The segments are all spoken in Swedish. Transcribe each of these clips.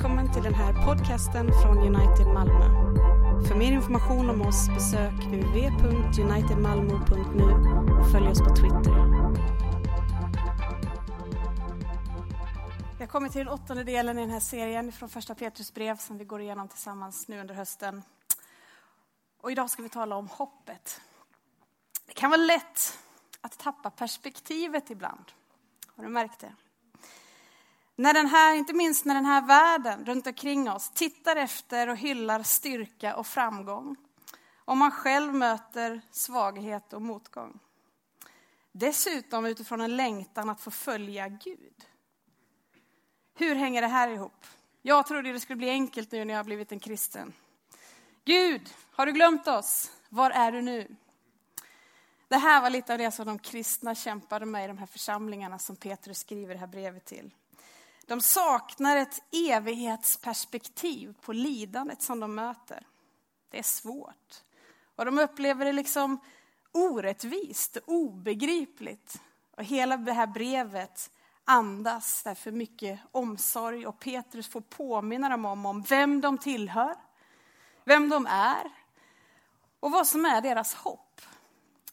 Välkommen till den här podcasten från United Malmö. För mer information om oss besök uv.unitedmalmo.nu och följ oss på Twitter. Jag kommer till den åttonde delen i den här serien från första Petrus brev som vi går igenom tillsammans nu under hösten. Och idag ska vi tala om hoppet. Det kan vara lätt att tappa perspektivet ibland. Har du märkt det? När den här, inte minst när den här världen runt omkring oss tittar efter och hyllar styrka och framgång. Om man själv möter svaghet och motgång. Dessutom utifrån en längtan att få följa Gud. Hur hänger det här ihop? Jag trodde det skulle bli enkelt nu när jag har blivit en kristen. Gud, har du glömt oss? Var är du nu? Det här var lite av det som de kristna kämpade med i de här församlingarna som Petrus skriver det här brevet till. De saknar ett evighetsperspektiv på lidandet som de möter. Det är svårt. Och de upplever det liksom orättvist, obegripligt. Och hela det här brevet andas därför mycket omsorg och Petrus får påminna dem om, om vem de tillhör, vem de är och vad som är deras hopp.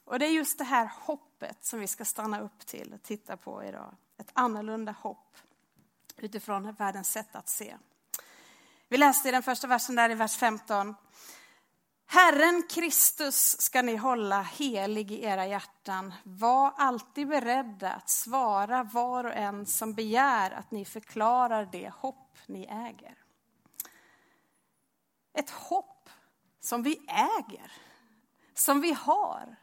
Och det är just det här hoppet som vi ska stanna upp till och titta på idag. Ett annorlunda hopp utifrån världens sätt att se. Vi läste i den första versen där i vers 15. Herren Kristus ska ni hålla helig i era hjärtan. Var alltid beredda att svara var och en som begär att ni förklarar det hopp ni äger. Ett hopp som vi äger, som vi har.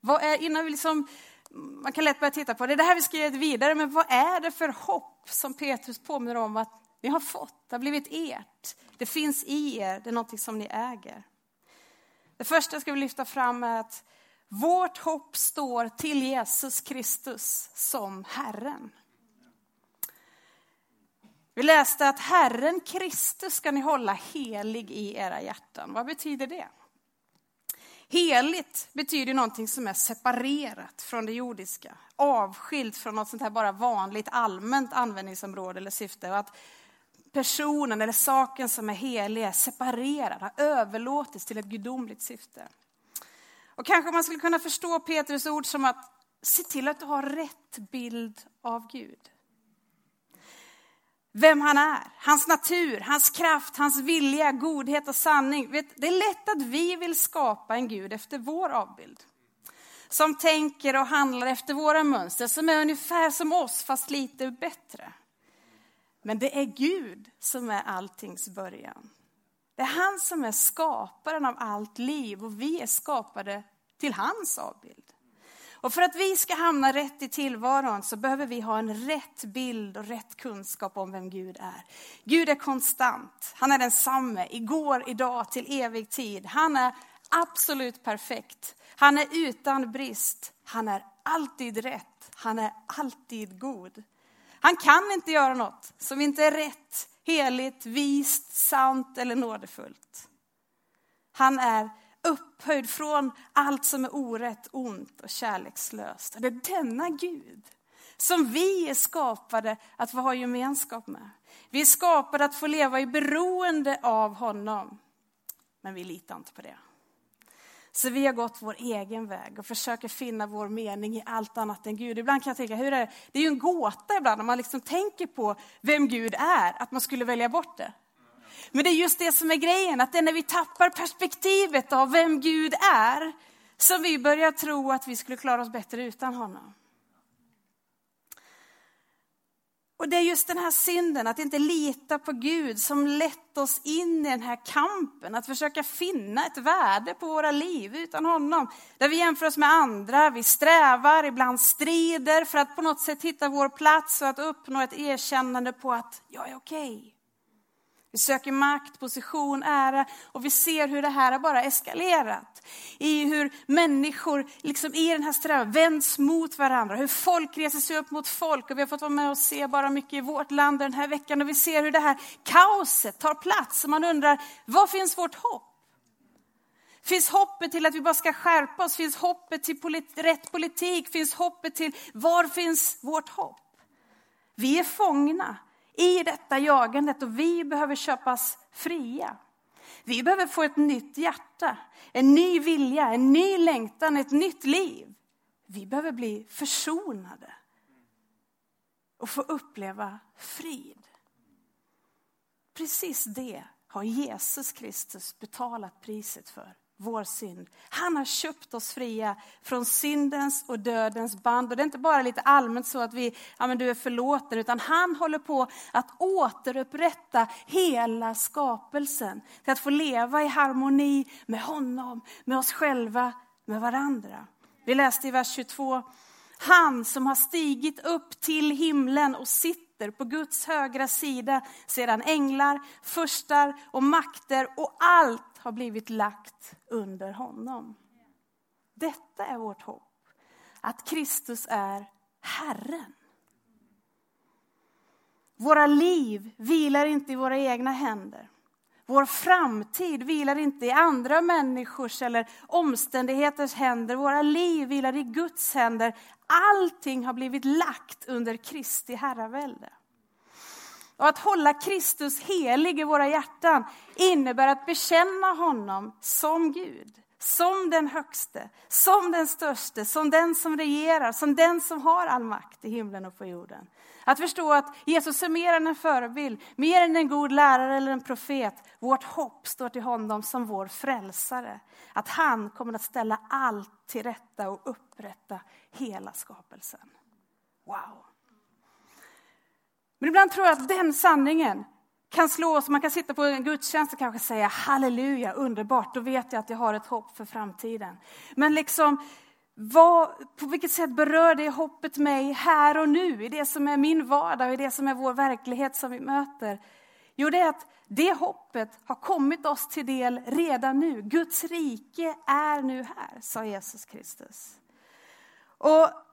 Vad är, innan vi liksom man kan lätt börja titta på det. Det här vi ska ge vidare, men vad är det för hopp som Petrus påminner om att ni har fått, det har blivit ert. Det finns i er, det är någonting som ni äger. Det första jag ska vi lyfta fram är att vårt hopp står till Jesus Kristus som Herren. Vi läste att Herren Kristus ska ni hålla helig i era hjärtan. Vad betyder det? Heligt betyder någonting som är separerat från det jordiska, avskilt från något sånt här bara vanligt allmänt användningsområde eller syfte. Och att personen eller saken som är helig är separerad, har överlåtits till ett gudomligt syfte. Och kanske man skulle kunna förstå Petrus ord som att se till att du har rätt bild av Gud vem han är, hans natur, hans kraft, hans vilja, godhet och sanning. Det är lätt att vi vill skapa en Gud efter vår avbild. Som tänker och handlar efter våra mönster, som är ungefär som oss fast lite bättre. Men det är Gud som är alltings början. Det är han som är skaparen av allt liv och vi är skapade till hans avbild. Och för att vi ska hamna rätt i tillvaron så behöver vi ha en rätt bild och rätt kunskap om vem Gud är. Gud är konstant, han är densamme, igår, idag, till evig tid. Han är absolut perfekt, han är utan brist, han är alltid rätt, han är alltid god. Han kan inte göra något som inte är rätt, heligt, vist, sant eller nådefullt. Han är upphöjd från allt som är orätt, ont och kärlekslöst. Det är denna Gud som vi är skapade att få ha gemenskap med. Vi är skapade att få leva i beroende av honom. Men vi litar inte på det. Så vi har gått vår egen väg och försöker finna vår mening i allt annat än Gud. Ibland kan jag tänka, hur är det? Det är ju en gåta ibland när man liksom tänker på vem Gud är, att man skulle välja bort det. Men det är just det som är grejen, att det är när vi tappar perspektivet av vem Gud är, som vi börjar tro att vi skulle klara oss bättre utan honom. Och det är just den här synden, att inte lita på Gud, som lett oss in i den här kampen, att försöka finna ett värde på våra liv utan honom. Där vi jämför oss med andra, vi strävar, ibland strider för att på något sätt hitta vår plats och att uppnå ett erkännande på att jag är okej. Okay. Vi söker makt, position, ära och vi ser hur det här har bara eskalerat. I hur människor liksom i den här strävan vänds mot varandra, hur folk reser sig upp mot folk. Och vi har fått vara med och se bara mycket i vårt land den här veckan och vi ser hur det här kaoset tar plats. Och man undrar, var finns vårt hopp? Finns hoppet till att vi bara ska skärpa oss? Finns hoppet till polit rätt politik? Finns hoppet till, var finns vårt hopp? Vi är fångna i detta jagandet och vi behöver köpas fria. Vi behöver få ett nytt hjärta, en ny vilja, en ny längtan, ett nytt liv. Vi behöver bli försonade och få uppleva frid. Precis det har Jesus Kristus betalat priset för vår synd. Han har köpt oss fria från syndens och dödens band. Och det är inte bara lite allmänt så att vi, ja men du är förlåten, utan han håller på att återupprätta hela skapelsen. Till att få leva i harmoni med honom, med oss själva, med varandra. Vi läste i vers 22, han som har stigit upp till himlen och sitter på Guds högra sida sedan änglar, förstar och makter och allt har blivit lagt under honom. Detta är vårt hopp, att Kristus är Herren. Våra liv vilar inte i våra egna händer. Vår framtid vilar inte i andra människors eller omständigheters händer. Våra liv vilar i Guds händer. Allting har blivit lagt under Kristi herravälde. Och att hålla Kristus helig i våra hjärtan innebär att bekänna honom som Gud, som den högste, som den störste, som den som regerar, som den som har all makt i himlen och på jorden. Att förstå att Jesus är mer än en förebild, mer än en god lärare eller en profet. Vårt hopp står till honom som vår frälsare. Att han kommer att ställa allt till rätta och upprätta hela skapelsen. Wow! Men ibland tror jag att den sanningen kan slå oss. Man kan sitta på en gudstjänst och kanske säga halleluja, underbart, då vet jag att jag har ett hopp för framtiden. Men liksom, vad, på vilket sätt berör det hoppet mig här och nu, i det som är min vardag, i det som är vår verklighet som vi möter? Jo, det är att det hoppet har kommit oss till del redan nu. Guds rike är nu här, sa Jesus Kristus. Och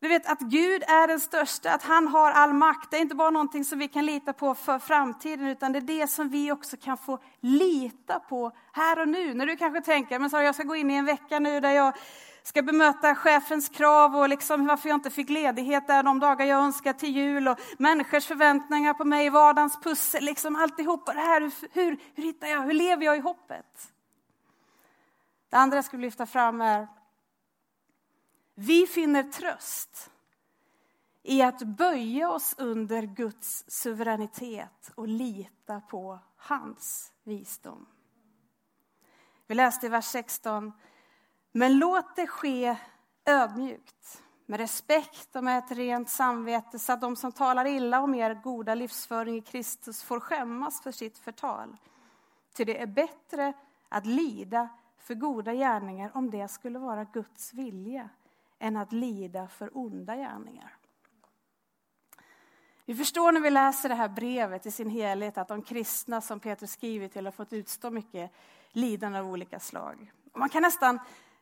du vet att Gud är den största, att han har all makt. Det är inte bara någonting som vi kan lita på för framtiden, utan det är det som vi också kan få lita på här och nu. När du kanske tänker, men så jag ska gå in i en vecka nu där jag ska bemöta chefens krav och liksom varför jag inte fick ledighet där de dagar jag önskar till jul och människors förväntningar på mig, vardagens pussel, liksom alltihopa det här. Hur, hur, hur hittar jag, hur lever jag i hoppet? Det andra jag skulle lyfta fram är vi finner tröst i att böja oss under Guds suveränitet och lita på hans visdom. Vi läste i vers 16. Men låt det ske ödmjukt, med respekt och med ett rent samvete så att de som talar illa om er goda livsföring i Kristus får skämmas för sitt förtal. Ty det är bättre att lida för goda gärningar om det skulle vara Guds vilja än att lida för onda gärningar. Vi förstår när vi läser det här brevet i sin helhet att de kristna som Petrus skrivit till har fått utstå mycket lidande av olika slag. man kan nästan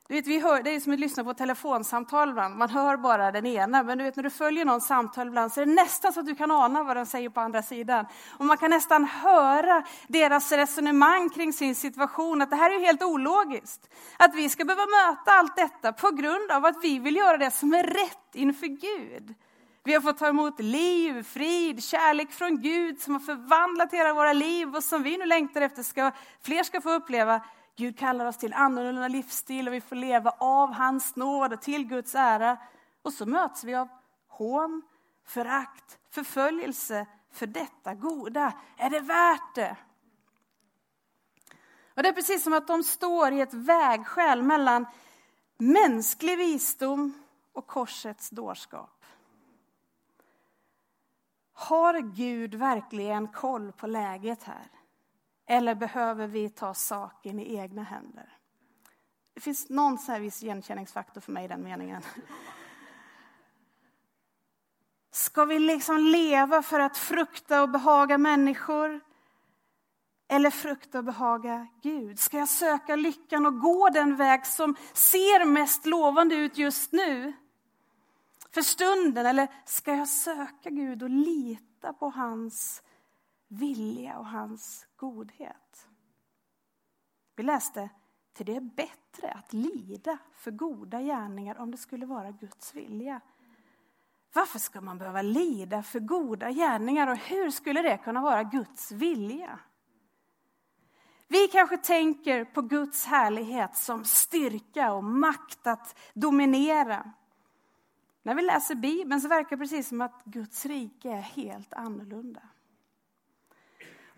du vet, vi hör, det är som att lyssna på ett telefonsamtal ibland. Man hör bara den ena, men du vet när du följer någon samtal ibland så är det nästan så att du kan ana vad de säger på andra sidan. Och man kan nästan höra deras resonemang kring sin situation, att det här är helt ologiskt. Att vi ska behöva möta allt detta på grund av att vi vill göra det som är rätt inför Gud. Vi har fått ta emot liv, frid, kärlek från Gud som har förvandlat hela våra liv och som vi nu längtar efter ska fler ska få uppleva. Gud kallar oss till annorlunda livsstil och vi får leva av hans nåd och till Guds ära. Och så möts vi av hån, förakt, förföljelse för detta goda. Är det värt det? Och Det är precis som att de står i ett vägskäl mellan mänsklig visdom och korsets dårskap. Har Gud verkligen koll på läget här? Eller behöver vi ta saken i egna händer? Det finns någon så här viss igenkänningsfaktor för mig i den meningen. Ska vi liksom leva för att frukta och behaga människor? Eller frukta och behaga Gud? Ska jag söka lyckan och gå den väg som ser mest lovande ut just nu? För stunden? Eller ska jag söka Gud och lita på hans vilja och hans godhet. Vi läste till det är bättre att lida för goda gärningar om det skulle vara Guds vilja. Varför ska man behöva lida för goda gärningar och hur skulle det kunna vara Guds vilja? Vi kanske tänker på Guds härlighet som styrka och makt att dominera. När vi läser Bibeln så verkar det precis som att Guds rike är helt annorlunda.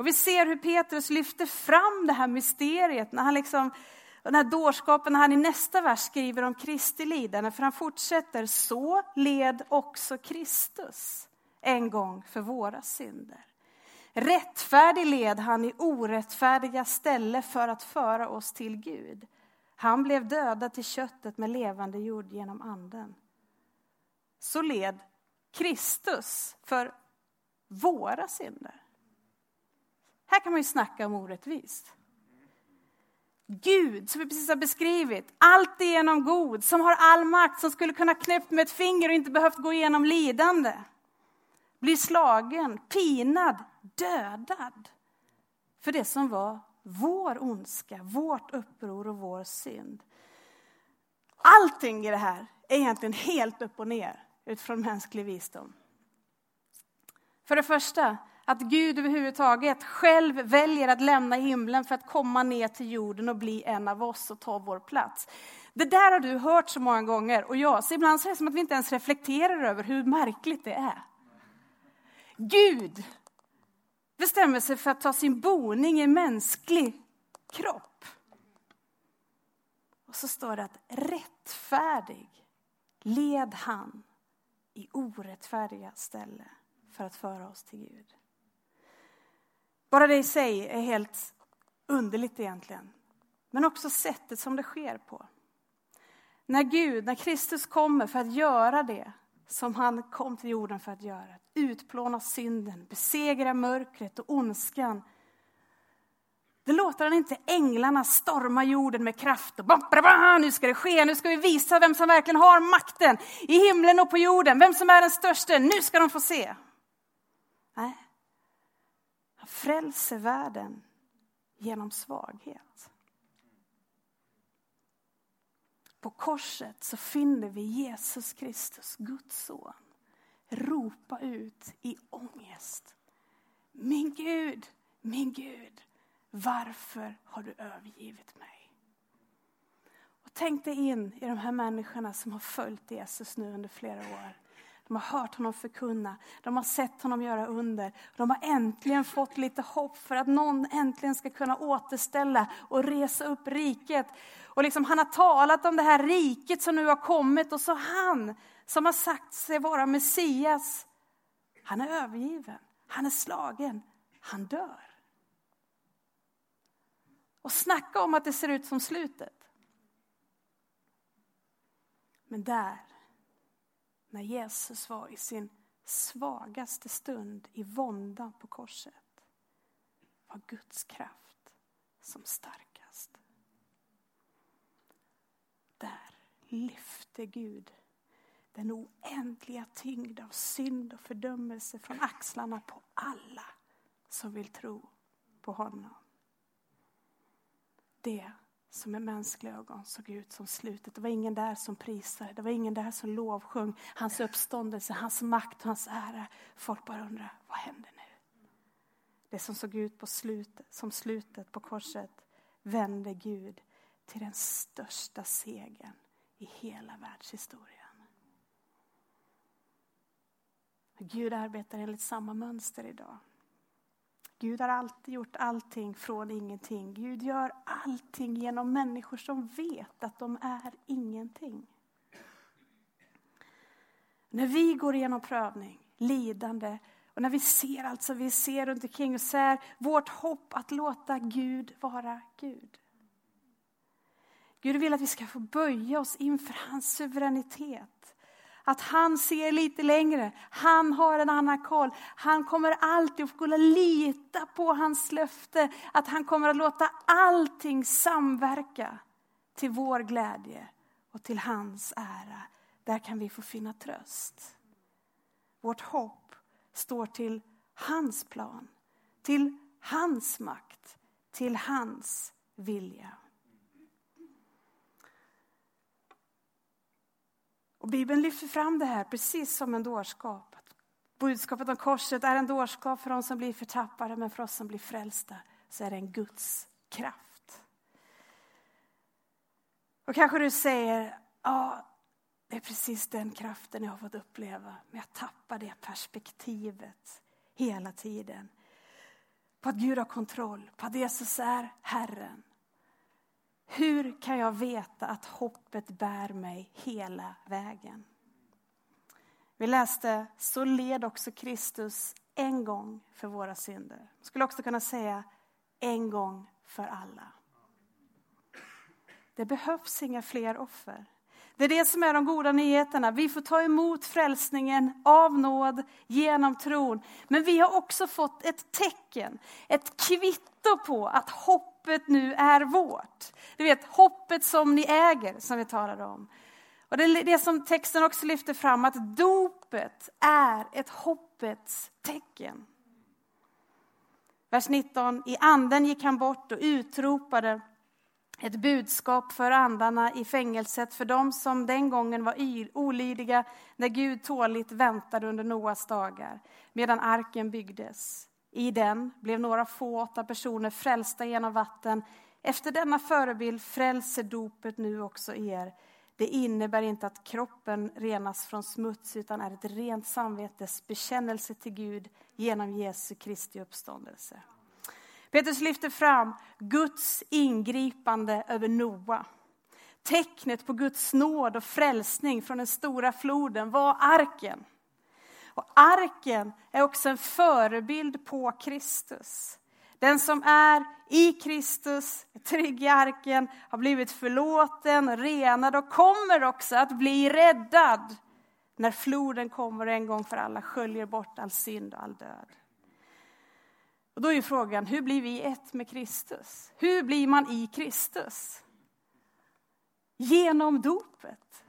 Och vi ser hur Petrus lyfter fram det här mysteriet när han liksom den här dårskapen när han i nästa vers skriver om Kristi lidande, för han fortsätter, så led också Kristus en gång för våra synder. Rättfärdig led han i orättfärdiga ställe för att föra oss till Gud. Han blev dödad till köttet med levande jord genom anden. Så led Kristus för våra synder. Här kan man ju snacka om orättvist. Gud, som vi precis har beskrivit, alltigenom god, som har all makt, som skulle kunna knäppt med ett finger och inte behövt gå igenom lidande. Blir slagen, pinad, dödad. För det som var vår ondska, vårt uppror och vår synd. Allting i det här är egentligen helt upp och ner utifrån mänsklig visdom. För det första, att Gud överhuvudtaget själv väljer att lämna himlen för att komma ner till jorden och bli en av oss och ta vår plats. Det där har du hört så många gånger och jag, så ibland så är det som att vi inte ens reflekterar över hur märkligt det är. Gud bestämmer sig för att ta sin boning i mänsklig kropp. Och så står det att rättfärdig led han i orättfärdiga ställe för att föra oss till Gud. Bara det i sig är helt underligt egentligen. Men också sättet som det sker på. När Gud, när Kristus kommer för att göra det som han kom till jorden för att göra. Utplåna synden, besegra mörkret och ondskan. Det låter han inte änglarna storma jorden med kraft och bam, nu ska det ske, nu ska vi visa vem som verkligen har makten i himlen och på jorden, vem som är den största, nu ska de få se. Frälser världen genom svaghet. På korset så finner vi Jesus Kristus, Guds son, ropa ut i ångest. Min Gud, min Gud, varför har du övergivit mig? Och tänk dig in i de här människorna som har följt Jesus nu under flera år. De har hört honom förkunna, de har sett honom göra under. De har äntligen fått lite hopp för att någon äntligen ska kunna återställa och resa upp riket. Och liksom han har talat om det här riket som nu har kommit och så han som har sagt sig vara Messias, han är övergiven, han är slagen, han dör. Och snacka om att det ser ut som slutet. Men där när Jesus var i sin svagaste stund i våndan på korset var Guds kraft som starkast. Där lyfte Gud den oändliga tyngd av synd och fördömelse från axlarna på alla som vill tro på honom. Det som med mänskliga ögon såg ut som slutet. Det var ingen där som prisade, det var ingen där som lovsjung hans uppståndelse, hans makt och hans ära. Folk bara undrar, vad händer nu? Det som såg ut på slutet, som slutet på korset vände Gud till den största segern i hela världshistorien. Gud arbetar enligt samma mönster idag. Gud har alltid gjort allting från ingenting. Gud gör allting genom människor som vet att de är ingenting. När vi går igenom prövning, lidande och när vi ser allt som vi ser runt omkring och ser vårt hopp att låta Gud vara Gud. Gud vill att vi ska få böja oss inför hans suveränitet. Att han ser lite längre. Han har en annan koll. Han kommer alltid att kunna lita på hans löfte. Att han kommer att låta allting samverka till vår glädje och till hans ära. Där kan vi få finna tröst. Vårt hopp står till hans plan, till hans makt, till hans vilja. Och Bibeln lyfter fram det här precis som en dårskap. Budskapet om korset är en dårskap för de som blir förtappade, men för oss som blir frälsta så är det en Guds kraft. Och kanske du säger, ja, det är precis den kraften jag har fått uppleva, men jag tappar det perspektivet hela tiden. På att Gud har kontroll, på att Jesus är Herren. Hur kan jag veta att hoppet bär mig hela vägen? Vi läste, så led också Kristus en gång för våra synder. Skulle också kunna säga en gång för alla. Det behövs inga fler offer. Det är det som är de goda nyheterna. Vi får ta emot frälsningen av nåd genom tron. Men vi har också fått ett tecken, ett kvitto på att hoppet nu är vårt. Du vet, hoppet som ni äger, som vi talade om. Och det är det som texten också lyfter fram, att dopet är ett hoppets tecken. Vers 19, i anden gick han bort och utropade ett budskap för andarna i fängelset, för dem som den gången var olydiga när Gud tåligt väntade under Noas dagar, medan arken byggdes. I den blev några få, åtta personer frälsta genom vatten. Efter denna förebild frälser dopet nu också er. Det innebär inte att kroppen renas från smuts, utan är ett rent samvetes bekännelse till Gud genom Jesu Kristi uppståndelse. Petrus lyfter fram Guds ingripande över Noa. Tecknet på Guds nåd och frälsning från den stora floden var arken. Och arken är också en förebild på Kristus. Den som är i Kristus, trygg i arken, har blivit förlåten, renad och kommer också att bli räddad när floden kommer en gång för alla sköljer bort all synd och all död. Och då är frågan, hur blir vi ett med Kristus? Hur blir man i Kristus? Genom dopet.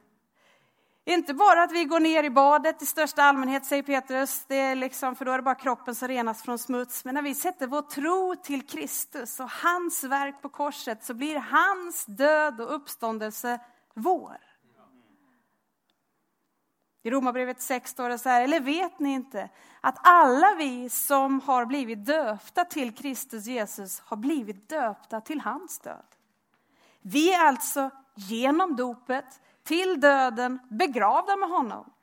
Inte bara att vi går ner i badet i största allmänhet, säger Petrus, det är liksom, för då är det bara kroppen som renas från smuts. Men när vi sätter vår tro till Kristus och hans verk på korset så blir hans död och uppståndelse vår. I Romarbrevet 6 står det så här, eller vet ni inte att alla vi som har blivit döpta till Kristus Jesus har blivit döpta till hans död. Vi är alltså genom dopet till döden begravda med honom.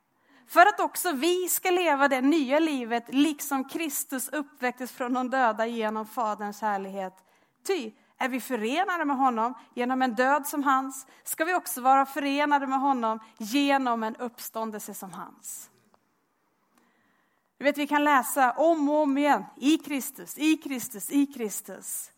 För att också vi ska leva det nya livet liksom Kristus uppväcktes från de döda genom Faderns härlighet. Ty är vi förenade med honom genom en död som hans, ska vi också vara förenade med honom genom en uppståndelse som hans. Du vet, vi kan läsa om och om igen, i Kristus, i Kristus, i Kristus.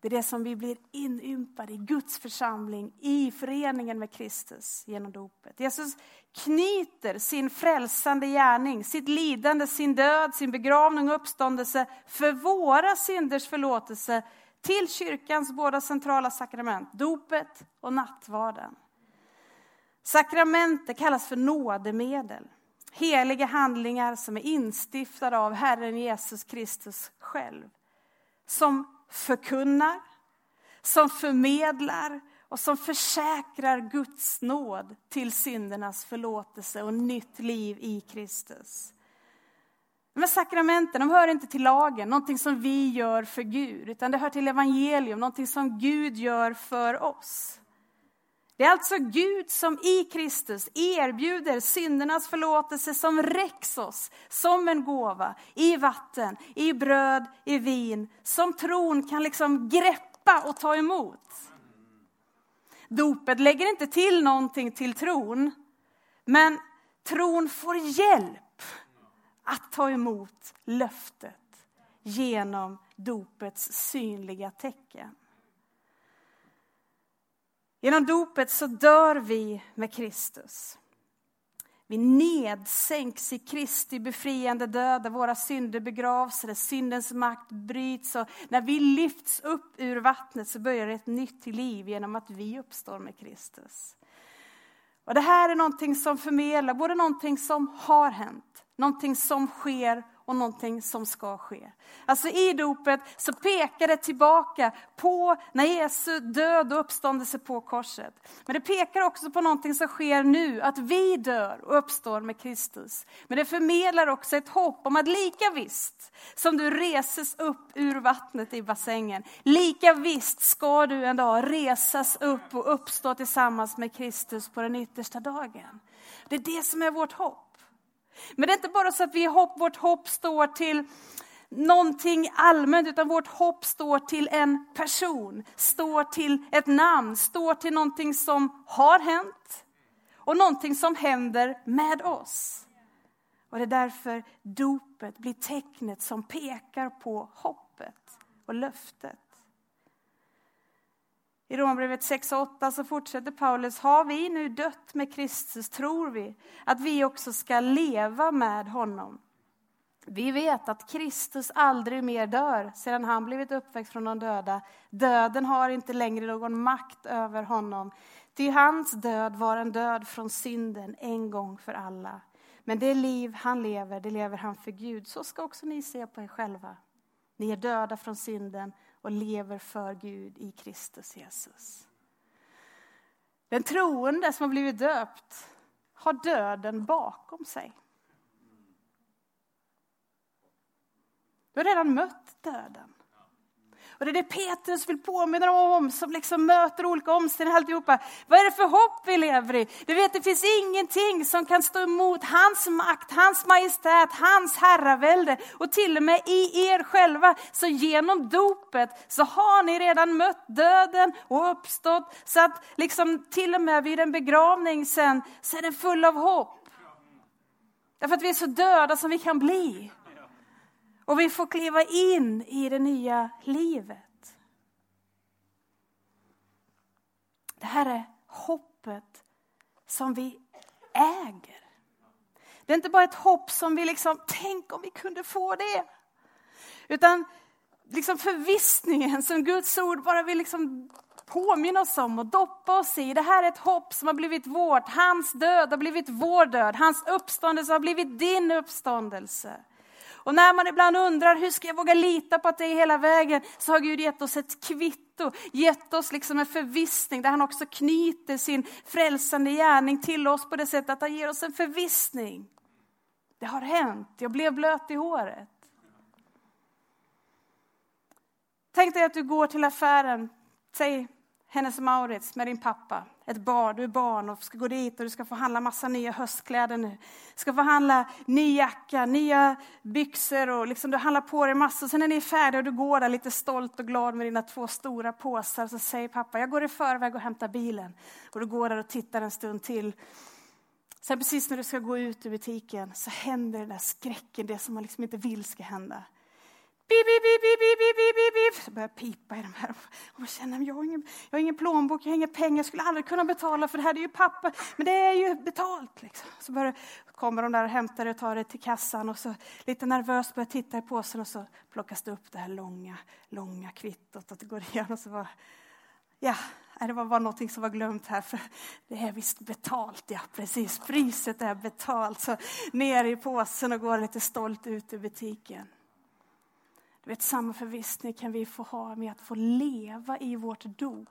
Det är det som vi blir inympade i Guds församling, i föreningen med Kristus genom dopet. Jesus knyter sin frälsande gärning, sitt lidande, sin död, sin begravning och uppståndelse för våra synders förlåtelse till kyrkans båda centrala sakrament, dopet och nattvarden. Sakramentet kallas för nådemedel. Heliga handlingar som är instiftade av Herren Jesus Kristus själv. Som förkunnar, som förmedlar och som försäkrar Guds nåd till syndernas förlåtelse och nytt liv i Kristus. Men sakramenten de hör inte till lagen, någonting som vi gör för Gud, utan det hör till evangelium, någonting som Gud gör för oss. Det är alltså Gud som i Kristus erbjuder syndernas förlåtelse som räcks oss som en gåva i vatten, i bröd, i vin, som tron kan liksom greppa och ta emot. Dopet lägger inte till någonting till tron, men tron får hjälp att ta emot löftet genom dopets synliga tecken. Genom dopet så dör vi med Kristus. Vi nedsänks i Kristi befriande död där våra synder begravs, där syndens makt bryts. Och när vi lyfts upp ur vattnet så börjar ett nytt liv genom att vi uppstår med Kristus. Och det här är någonting som förmedlar både någonting som har hänt, någonting som sker och någonting som ska ske. Alltså i dopet så pekar det tillbaka på när Jesu död och uppståndelse på korset. Men det pekar också på någonting som sker nu, att vi dör och uppstår med Kristus. Men det förmedlar också ett hopp om att lika visst som du reses upp ur vattnet i bassängen, lika visst ska du en dag resas upp och uppstå tillsammans med Kristus på den yttersta dagen. Det är det som är vårt hopp. Men det är inte bara så att vi hopp, vårt hopp står till någonting allmänt, utan vårt hopp står till en person, står till ett namn, står till någonting som har hänt och någonting som händer med oss. Och det är därför dopet blir tecknet som pekar på hoppet och löftet. I Romarbrevet 6 och 8 så fortsätter Paulus, har vi nu dött med Kristus tror vi att vi också ska leva med honom. Vi vet att Kristus aldrig mer dör sedan han blivit uppväckt från de döda. Döden har inte längre någon makt över honom. Ty hans död var en död från synden en gång för alla. Men det liv han lever, det lever han för Gud. Så ska också ni se på er själva. Ni är döda från synden och lever för Gud i Kristus Jesus. Den troende som har blivit döpt har döden bakom sig. Du har redan mött döden. Och det är det Petrus vill påminna dem om, som liksom möter olika omständigheter alltihopa. Vad är det för hopp vi lever i? Du vet, det finns ingenting som kan stå emot hans makt, hans majestät, hans herravälde. Och till och med i er själva, så genom dopet så har ni redan mött döden och uppstått. Så att liksom till och med vid en begravning sen, så är den full av hopp. Därför att vi är så döda som vi kan bli. Och vi får kliva in i det nya livet. Det här är hoppet som vi äger. Det är inte bara ett hopp som vi liksom, tänk om vi kunde få det. Utan liksom förvissningen som Guds ord bara vill liksom påminna oss om och doppa oss i. Det här är ett hopp som har blivit vårt. Hans död har blivit vår död. Hans uppståndelse har blivit din uppståndelse. Och när man ibland undrar, hur ska jag våga lita på att det är hela vägen? Så har Gud gett oss ett kvitto, gett oss liksom en förvissning där han också knyter sin frälsande gärning till oss på det sättet att han ger oss en förvissning. Det har hänt, jag blev blöt i håret. Tänk dig att du går till affären, säg Hennes Maurits med din pappa, ett barn, du är barn och ska gå dit och du ska få handla massa nya höstkläder nu. Du ska få handla ny jacka, nya byxor och liksom du handlar på dig massor. Sen när ni är färdiga och du går där lite stolt och glad med dina två stora påsar. Så säger pappa, jag går i förväg och hämtar bilen. Och du går där och tittar en stund till. Sen precis när du ska gå ut ur butiken så händer den där skräcken, det som man liksom inte vill ska hända. Bip, bip, bip, bip, bip, bip, bip, bip. Så börjar pipa i de här. Och jag känner, jag har, ingen, jag har ingen plånbok, jag har inga pengar, jag skulle aldrig kunna betala för det här, det är ju pappa. Men det är ju betalt. Liksom. Så börjar, kommer de där och hämtar det och tar det till kassan och så lite nervöst börjar jag titta i påsen och så plockas det upp det här långa, långa kvittot och det går igenom och så bara, ja, det var bara någonting som var glömt här, för det är visst betalt. Ja, precis, priset är betalt. Så ner i påsen och går lite stolt ut ur butiken. Vet, samma förvissning kan vi få ha med att få leva i vårt dop.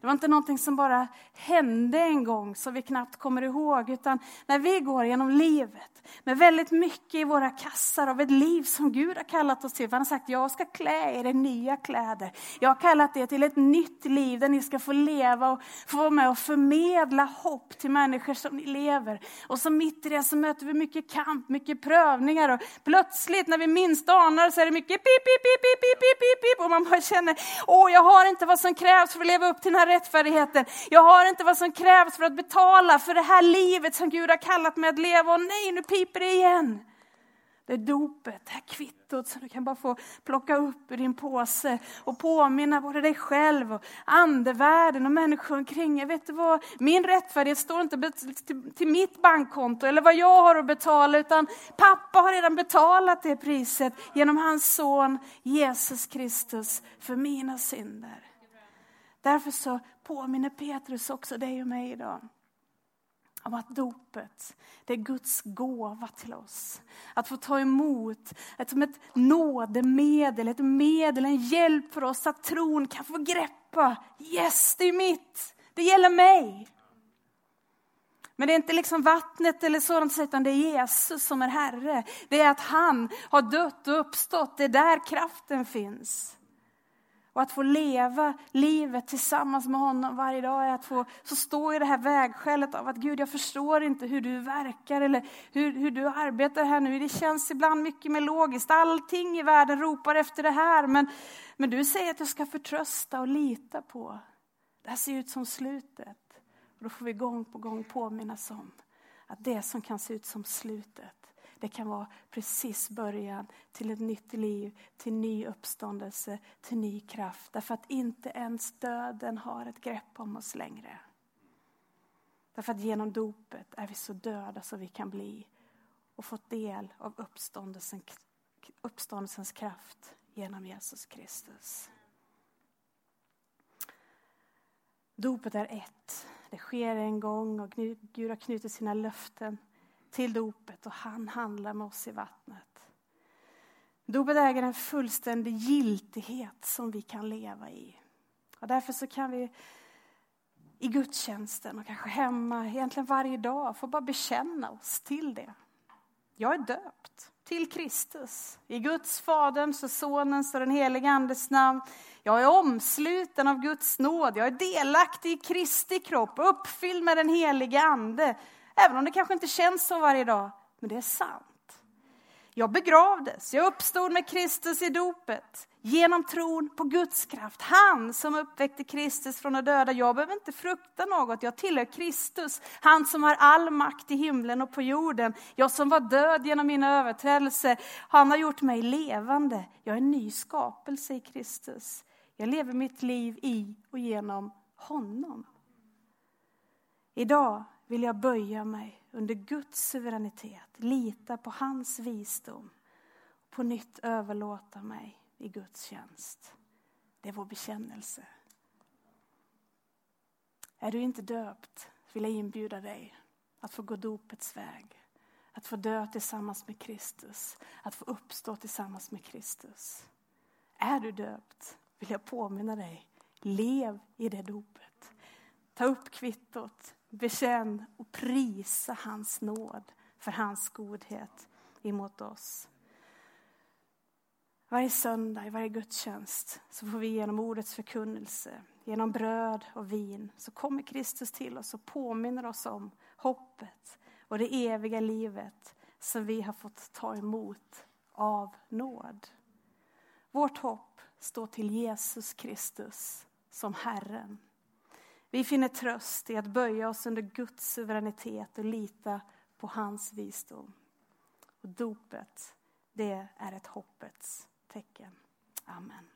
Det var inte någonting som bara hände en gång som vi knappt kommer ihåg, utan när vi går genom livet med väldigt mycket i våra kassar av ett liv som Gud har kallat oss till. Han har sagt, jag ska klä er i nya kläder. Jag har kallat er till ett nytt liv där ni ska få leva och få vara med och förmedla hopp till människor som ni lever. Och så mitt i det så möter vi mycket kamp, mycket prövningar och plötsligt när vi minst anar så är det mycket pip, pip, pip, pip, pip, pip, pip, pip och man bara känner, åh jag har inte vad som krävs för att leva upp till den här rättfärdigheten. Jag har inte vad som krävs för att betala för det här livet som Gud har kallat mig att leva. Och nej, nu piper det igen. Det är dopet, det här kvittot som du kan bara få plocka upp ur din påse och påminna både dig själv och andevärlden och människor omkring. Jag vet du vad, min rättfärdighet står inte till mitt bankkonto eller vad jag har att betala utan pappa har redan betalat det priset genom hans son Jesus Kristus för mina synder. Därför så påminner Petrus också dig och mig idag om att dopet, det är Guds gåva till oss. Att få ta emot ett, som ett nådemedel, ett medel, en hjälp för oss att tron kan få greppa. Yes, det är mitt, det gäller mig. Men det är inte liksom vattnet eller sådant, utan det är Jesus som är Herre. Det är att han har dött och uppstått, det är där kraften finns. Och att få leva livet tillsammans med honom varje dag är att få så stå i det här vägskälet av att Gud, jag förstår inte hur du verkar eller hur, hur du arbetar här nu. Det känns ibland mycket mer logiskt. Allting i världen ropar efter det här. Men, men du säger att jag ska förtrösta och lita på. Det här ser ut som slutet. Och då får vi gång på gång påminnas om att det som kan se ut som slutet, det kan vara precis början till ett nytt liv, till ny uppståndelse, till ny kraft. Därför att inte ens döden har ett grepp om oss längre. Därför att genom dopet är vi så döda som vi kan bli och fått del av uppståndelsen, uppståndelsens kraft genom Jesus Kristus. Dopet är ett. Det sker en gång och Gud har knutit sina löften till dopet och han handlar med oss i vattnet. Dopet äger en fullständig giltighet som vi kan leva i. Och därför så kan vi i gudstjänsten och kanske hemma, egentligen varje dag, få bara bekänna oss till det. Jag är döpt till Kristus. I Guds, Faderns och Sonens och den helige Andes namn. Jag är omsluten av Guds nåd. Jag är delaktig i Kristi kropp, uppfylld med den helige Ande. Även om det kanske inte känns så varje dag, men det är sant. Jag begravdes, jag uppstod med Kristus i dopet. Genom tron på Guds kraft. Han som uppväckte Kristus från de döda. Jag behöver inte frukta något, jag tillhör Kristus. Han som har all makt i himlen och på jorden. Jag som var död genom mina överträdelser. Han har gjort mig levande. Jag är en ny skapelse i Kristus. Jag lever mitt liv i och genom honom. Idag vill jag böja mig under Guds suveränitet, lita på hans visdom och på nytt överlåta mig i Guds tjänst. Det är vår bekännelse. Är du inte döpt vill jag inbjuda dig att få gå dopets väg. Att få dö tillsammans med Kristus, att få uppstå tillsammans med Kristus. Är du döpt vill jag påminna dig, lev i det dopet. Ta upp kvittot, bekänn och prisa hans nåd för hans godhet emot oss. Varje söndag, i varje gudstjänst, så får vi genom ordets förkunnelse, genom bröd och vin, så kommer Kristus till oss och påminner oss om hoppet och det eviga livet som vi har fått ta emot av nåd. Vårt hopp står till Jesus Kristus som Herren. Vi finner tröst i att böja oss under Guds suveränitet och lita på hans visdom. Och dopet, det är ett hoppets tecken. Amen.